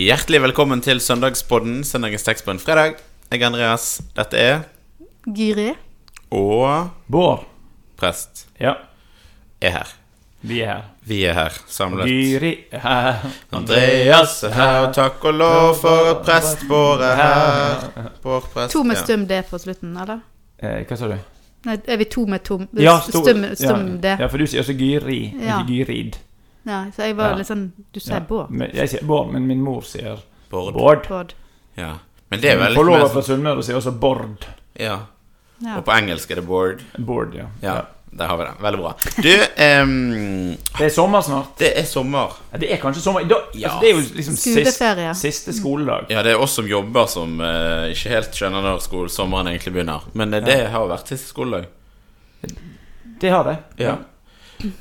Hjertelig velkommen til Søndagspodden, søndagens tekst på en fredag. Jeg er Andreas. Dette er Gyri. Og Bård. prest Ja, er her. vi er her. Vi er her samlet. Gyri er her. Andreas er her, og takk og lov for at prest Bård er her. Bård prest. To med ja. stum D på slutten, eller? Eh, hva sa du? Nei, er vi to med tom Ja, stum, stum stum D? ja, ja, for du sier også Gyri, Ja. ikke Gyrid. Ja, så jeg var Ja. litt sånn Du sier Ja. Bård. Men, jeg sier Bård, men min mor sier Bård. Bård. Bård. Ja. Men det er vel Forlova fra Sunnmøre sier også Bård. Ja. Ja. Og på engelsk er det Bård. Bård, ja. Ja, der har vi det. Veldig bra. Du, um, Det er sommer snart. det er sommer. Ja, det er kanskje sommer. Da, Ja. altså, det er jo liksom siste, siste skoledag. Ja, det er oss som jobber som uh, ikke helt skjønner når skole, sommeren egentlig begynner. Men uh, det har vært siste skoledag. Det har det. Ja.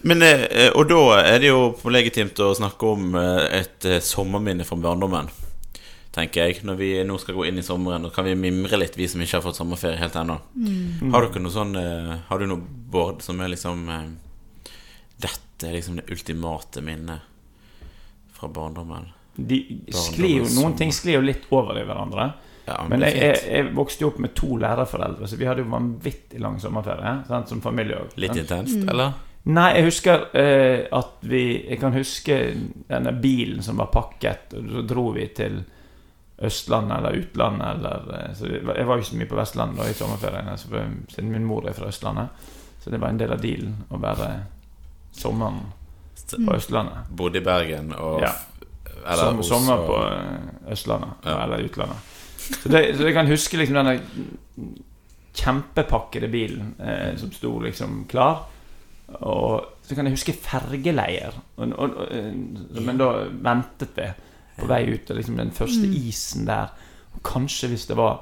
Men, eh, og da er det jo legitimt å snakke om eh, et eh, sommerminne fra barndommen. Tenker jeg. Når vi nå skal gå inn i sommeren, kan vi mimre litt, vi som ikke har fått sommerferie helt ennå. Har dere noe sånn eh, Har du noe Bård som er liksom eh, Dette er liksom det ultimate minnet fra barndommen. De sklir jo, noen ting sklir jo litt over i hverandre. Ja, Men men jeg, jeg, jeg vokste jo opp med to lærerforeldre, så vi hadde jo vanvittig lang sommerferie. Sant, som familie òg. Litt intenst, eller? Nei, jeg husker eh, at vi Jeg kan huske denne bilen som var pakket, og så dro vi til Østlandet eller utlandet eller eh, så Jeg var jo ikke så mye på Vestlandet da i sommerferien, altså, siden min mor er fra Østlandet. Så det var en del av dealen å være sommeren på Østlandet. Bodde i Bergen og Ja. eller Som, sommer på eh, Østlandet Ja. eller utlandet. Så, det, så jeg kan huske liksom denne kjempepakkede bilen eh, som sto liksom klar. Og så kan jeg huske fergeleier, og, og, og, eh, da ventet vi på vei ut. Og liksom den første isen der. Og kanskje hvis det var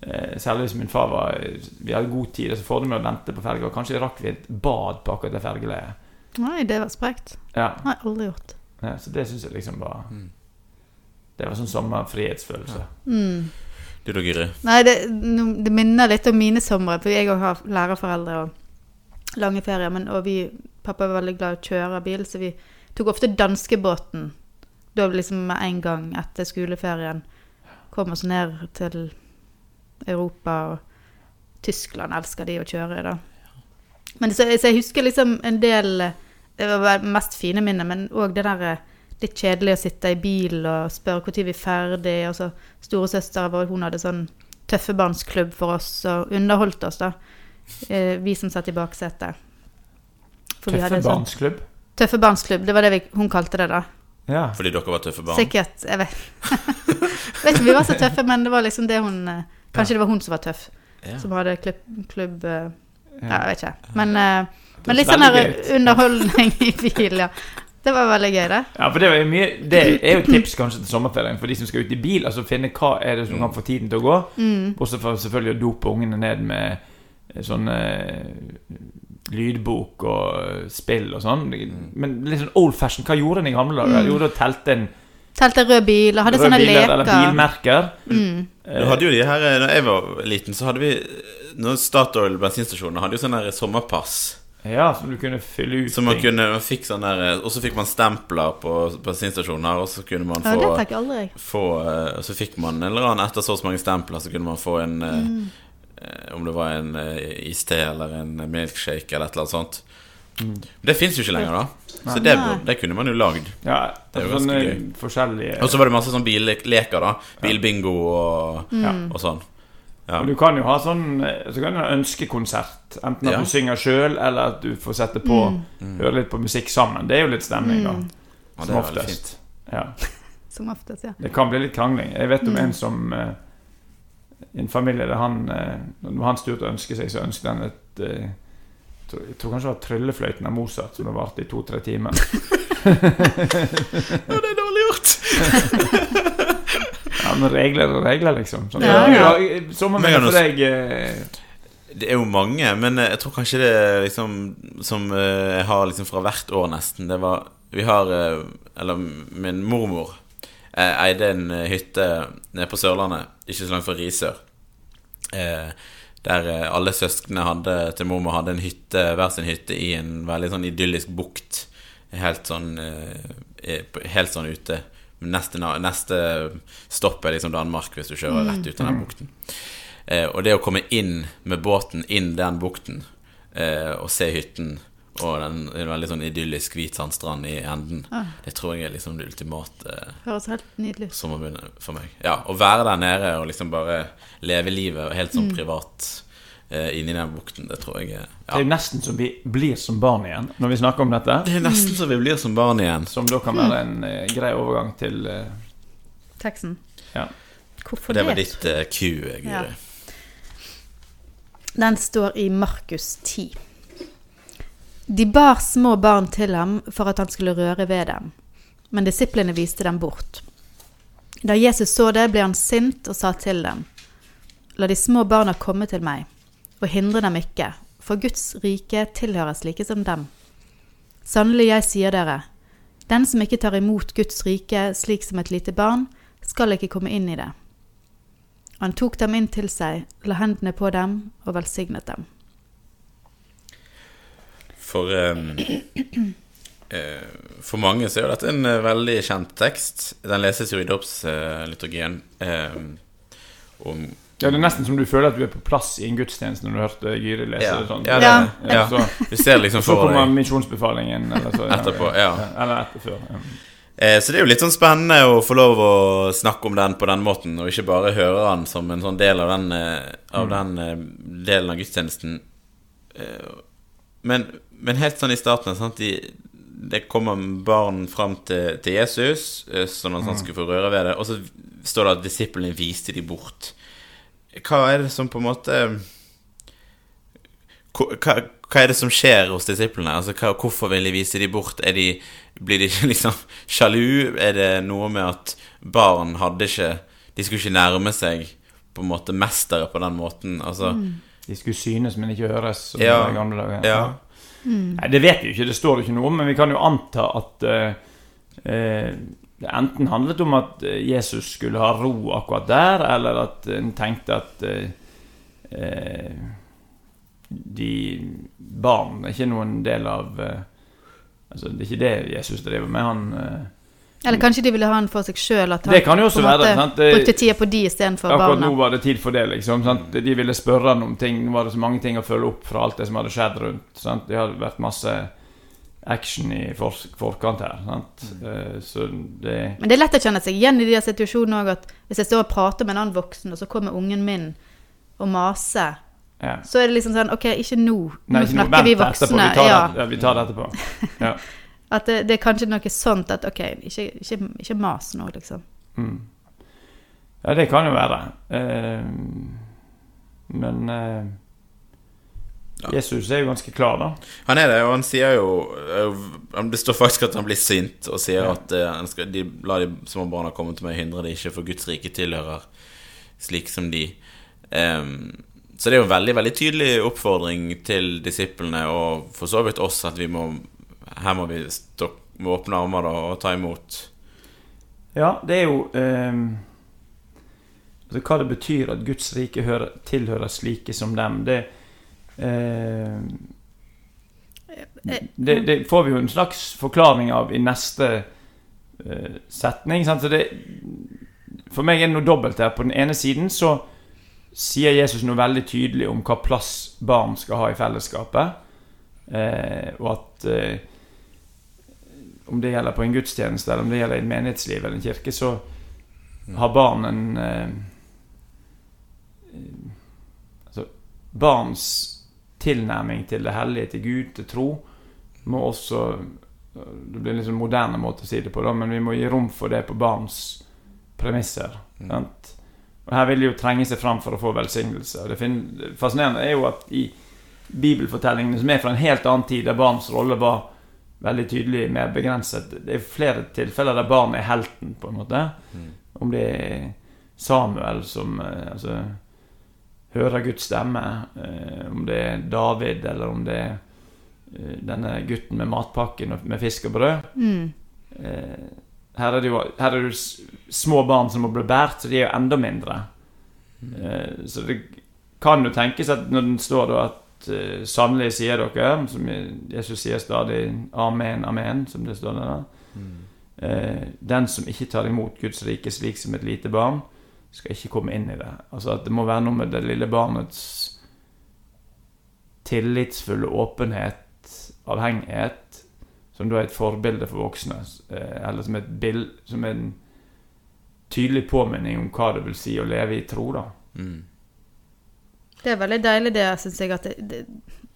eh, Særlig hvis min far var Vi hadde god tid, så fordelen med å vente på ferga. Kanskje rakk vi et bad på akkurat det fergeleiet. Nei, det var sprekt. Ja. Det har jeg aldri gjort. Ja, så det syns jeg liksom var Mm. Det var sånn sommerfrihetsfølelse. Mm. Du da, Giri? Nei, det, det minner litt om mine somre, for jeg òg har lærerforeldre og lange ferier. Men, og vi, pappa var veldig glad i å kjøre bil, så vi tok ofte danskebåten. Da liksom med en gang etter skoleferien kom oss ned til Europa og Tyskland elsker de å kjøre i, da. Men så, så jeg husker liksom en del Det var mest fine minner, men òg det der eh, litt kjedelig å sitte i bil og spørre når vi er ferdig, og så storesøstera vår hun hadde sånn tøffebandsklubb for oss og underholdt oss, da. Eh, vi som satt i baksetet. Tøffe barnsklubb? hadde en sånn tøffe barnsklubb, det var det vi, hun kalte det, da. Ja. Fordi dere var tøffe barn? Sikkert. Jeg vet vet ikke om vi var så tøffe, men det var liksom det hun Kanskje Kanskje det var hun som var tøff, Ja. som hadde klubb, klubb eh, Ja, ja. jeg vet ikke. Men, eh, men litt sånn underholdning i bil, ja. Det var veldig gøy, det. Ja, for det jo mye Det er jo et tips kanskje til sommerferien for de som skal ut i bil. Altså finne hva er det som kan få tiden til å gå. Mm. Også for selvfølgelig å dope ungene ned med eh, sånn eh, lydbok og eh, spill og sånn. Men litt sånn old fashion. Hva gjorde en i gamle dager? Mm. Jo, da telte en Telte rød bil og hadde sånne biler eller leker. bilmerker. Mm. Du hadde jo de her Da jeg var liten, så hadde vi Når Statoil bensinstasjoner hadde jo sånn der sommerpass. Ja, som du kunne fylle ut Så man ting. kunne, man fikk sånn der Og så fikk man stempler på bensinstasjoner, og så kunne man Ja, det få, aldri. få eh, Så fikk man en eller annen etter så mange stempler, så kunne man få en eh, Mm. Eh, Om det var en eh, iste eller en milkshake eller et eller annet sånt. Mm. Det fins jo ikke lenger, da. Så det, det kunne man jo lagd. Ja, Det er jo ganske gøy. forskjellige Og så var det masse sånn billeker, da. Bilbingo og, ja. og sånn. Ja. Og du kan jo ha sånn Så kan du ha ønskekonsert. Enten at Ja. du synger sjøl, eller at du får sette på Mm. høre litt på musikk sammen. Det er jo litt stemning, da. Mm. Ja, det Som er oftest. Ja. Som oftest, ja. Det kan bli litt krangling. Jeg vet om Mm. en som eh, en familie der han eh, Når han styrte å ønske seg, så ønsket han et eh, Jeg tror kanskje det var tryllefløyten av Mozart, som det varte i to-tre timer. Ja, det er dårlig gjort! Ja, men regler og regler, liksom. Sånn, Ja, ja, ja. Sommerminne for deg eh, Det er jo mange, men jeg tror kanskje det er liksom Som jeg har liksom fra hvert år, nesten. Det var Vi har Eller min mormor eh, eide en eh, hytte nede på Sørlandet, ikke så langt fra Risør. Eh, der alle søsknene hadde, til mormor hadde en hytte, hver sin hytte i en veldig sånn idyllisk bukt. Helt sånn Helt sånn ute Neste, neste stopp er liksom Danmark, hvis du kjører rett ut av den bukten. Eh, og det å komme inn med båten inn den bukten, og se hytten og den en veldig sånn idyllisk hvit sandstrand i enden, Ah. det tror jeg er liksom det ultimate Høres helt nydelig ut. for meg. Ja, Å være der nede og liksom bare leve livet helt sånn privat eh, inni den bukten, det tror jeg er Det er jo nesten som vi blir som barn igjen når vi snakker om dette. Det er nesten som vi blir som barn igjen. Som da kan være en eh, grei overgang til eh, Teksten. Ja. Hvorfor Det det? var ditt uh, Q, Guri. Ja. Den står i Markus 10. De bar små barn til ham for at han skulle røre ved dem, men disiplene viste dem bort. Da Jesus så det, ble han sint og sa til dem, La de små barna komme til meg, og hindre dem ikke, for Guds rike tilhører slike som dem. Sannelig, jeg sier dere, den som ikke tar imot Guds rike slik som et lite barn, skal ikke komme inn i det. Han tok dem inn til seg, la hendene på dem og velsignet dem. For um, eh, For mange så er jo dette en eh, veldig kjent tekst. Den leses jo i dåpsliturgien. Um, Ja, det er nesten som du føler at du er på plass i en gudstjeneste når du hørte Gyri lese Ja, det sånn. ja, det. Ja. Så, Du ser liksom for... så kommer misjonsbefalingen eller så, Etterpå, ja. Eller etter før. Ja. Eh, Så det er jo litt sånn spennende å få lov å snakke om den på den måten, og ikke bare høre den som en sånn del av den, eh, av den eh, delen av gudstjenesten. Eh, Men, men helt sånn i starten sant? De, Det kommer barn fram til, til Jesus, eh, sånn at han skulle få røre ved det, og så står det at disiplene viste de bort. Hva er det som på en måte Hva, hva er det som skjer hos disiplene? Altså, hva, hvorfor vil de vise de bort? De, blir de liksom sjalu? Er det noe med at barn hadde ikke De skulle ikke nærme seg på en måte mestere på den måten? Altså, De skulle synes, men ikke høres. Som Ja. gamle dager. ja. Nei, Det vet vi jo ikke, det står det ikke noe om, men vi kan jo anta at eh, eh, det enten handlet om at eh, Jesus skulle ha ro akkurat der, eller at en tenkte at eh, eh, de barn er ikke noen del av eh, Altså, det er ikke det Jesus driver med. Han Eller kanskje de ville ha den for seg sjøl, at han Det kan jo også være, sant? Det- brukte tida på de istedenfor Akkurat nå var det tid for det, liksom. Sant? De ville spørre han om ting. Nå var det så mange ting å følge opp fra alt det som hadde skjedd rundt. Sant? Det hadde vært masse action i for forkant her. Sant? Eh, Så det Men det er lett å kjenne seg igjen i de situasjonene òg, at hvis jeg står og prater med en annen voksen, og så kommer ungen min og maser, ja. så er det liksom sånn Ok, ikke nå. Nå Nei, ikke snakker vi vent etterpå. voksne. Vi tar, Ja. det, ja, vi tar det etterpå. Ja. At det, det er kanskje noe sånt at ok, ikke, ikke, ikke mas nå, liksom. Mm. ja, det kan jo være. Eh, men eh, Ja. Jesus er jo ganske klar, da. Han er det, og han sier jo eh, han- Det står faktisk at han blir sint og sier Ja. at eh, han skal, de, la de små barna komme til meg, hindre de ikke, for Guds rike tilhører slik som de. Så det er jo en veldig veldig tydelig oppfordring til disiplene, og for så vidt oss, at vi må her må vi stå med åpne armer da, og ta imot. Ja, det er jo eh, altså Hva det betyr at Guds rike hører, tilhører slike som dem, det eh, det, det får vi jo en slags forklaring av i neste eh, setning. Sant? Så det, for meg er det noe dobbelt her. På den ene siden så sier Jesus noe veldig tydelig om hva plass barn skal ha i fellesskapet. Eh, og at eh, om det gjelder på en gudstjeneste eller om det gjelder i et menighetsliv eller en kirke, så har barn en eh, Altså barns tilnærming til det hellige, til Gud, til tro, må også Det blir en sånn moderne måte å si det på, da, men vi må gi rom for det på barns premisser. Sant? Og Her vil de jo trenge seg fram for å få velsignelse. Og det det fascinerende er jo at i bibelfortellingene som er fra en helt annen tid, der barns rolle var veldig tydelig mer begrenset Det er flere tilfeller der barn er helten, på en måte. Om det er Samuel som eh, altså, hører Guds stemme, eh, om det er David, eller om det er eh, denne gutten med matpakken og med fisk og brød. Mm. Eh, her er det jo her er det jo små barn som må bli båret, så de er jo enda mindre. Eh, så det kan jo tenkes at når den står da at sannelig sier dere, som Jesus sier stadig 'amen, amen', som det står der, eh, Den som ikke tar imot Guds rike slik som et lite barn, skal ikke komme inn i det. Altså at det må være noe med det lille barnets tillitsfulle åpenhet, avhengighet, som da er et forbilde for voksne. eh, Eller som et bild Som en tydelig påminning om hva det vil si å leve i tro, da. Mm. Det er veldig deilig det, syns jeg. At det, det,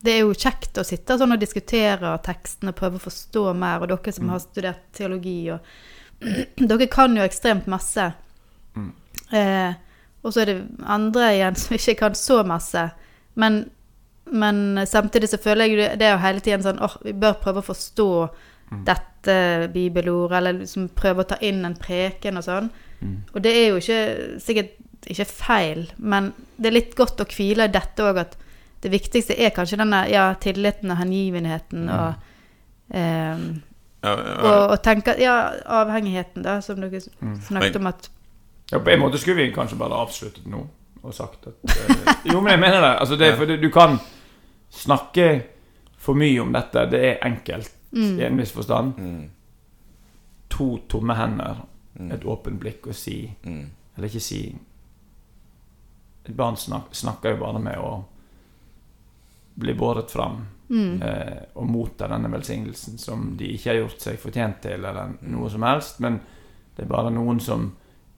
det er jo kjekt å sitte sånn og diskutere teksten og prøve å forstå mer. Og dere som har studert teologi og Dere kan jo ekstremt masse. Mm. Eh, og så er det andre igjen som ikke kan så masse. Men, men samtidig så føler jeg det- det er jo hele tiden sånn åh, vi bør prøve å forstå Mm. dette bibelordet, eller liksom prøve å ta inn en preken og sånn. Mm. Og det er jo ikke sikkert ikke feil, men det er litt godt å hvile i dette òg, at det viktigste er kanskje denne ja, tilliten og hengivenheten Mm. og ehm, Ja, ja, og, og tenke Ja, avhengigheten, da, som dere Mm. snakket om at Ja, på en måte skulle vi kanskje bare avsluttet nå og sagt at uh, Jo, men jeg mener det. Altså, det fordi du kan snakke for mye om dette. Det er enkelt i en viss forstand. mm, To tomme hender, mm, et åpent blikk og si mm, Eller ikke si Et barn snak, snakker jo bare med å bli båret fram mm, eh, og motta denne velsignelsen som de ikke har gjort seg fortjent til, eller noe som helst. Men det er bare noen som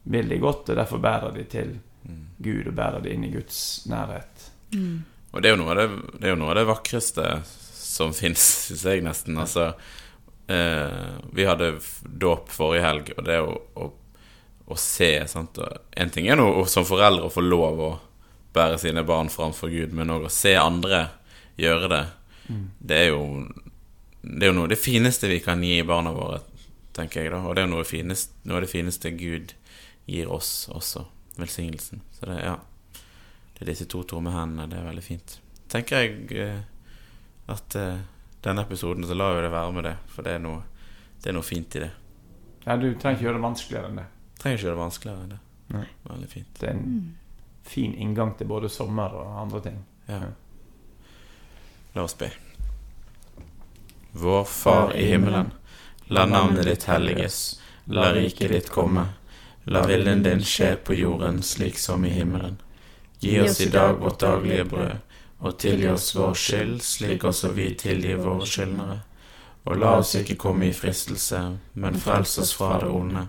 vil de godt, og derfor bærer de til mm. Gud og bærer de inn i Guds nærhet. mm, Og det er jo noe av det, det, er jo noe av det vakreste som fins, syns jeg nesten. Altså eh, Vi hadde dåp forrige helg, og det å, å, å se sant? og En ting er nå som foreldre å få lov å bære sine barn framfor Gud, men òg å se andre gjøre det, det er jo Det er jo noe det fineste vi kan gi barna våre, tenker jeg, da. Og det er noe, finest, noe av det fineste Gud gir oss også. Velsignelsen. Så det, ja. Det er disse to tomme hendene. Det er veldig fint. Tenker jeg eh, at eh, denne episoden så lar vi det være med det, for det er noe, det er noe fint i det. Ja, du trenger ikke gjøre det vanskeligere enn det. Trenger ikke gjøre det vanskeligere enn det. Nei. Veldig fint. Det er en fin inngang til både sommer og andre ting. Ja. La oss be. Vår Far i himmelen. La navnet ditt helliges. La riket ditt komme. La viljen din skje på jorden slik som i himmelen. Gi oss i dag vårt daglige brød, og tilgi oss vår skyld, slik også vi tilgir våre skyldnere. Og la oss ikke komme i fristelse, men frels oss fra det onde.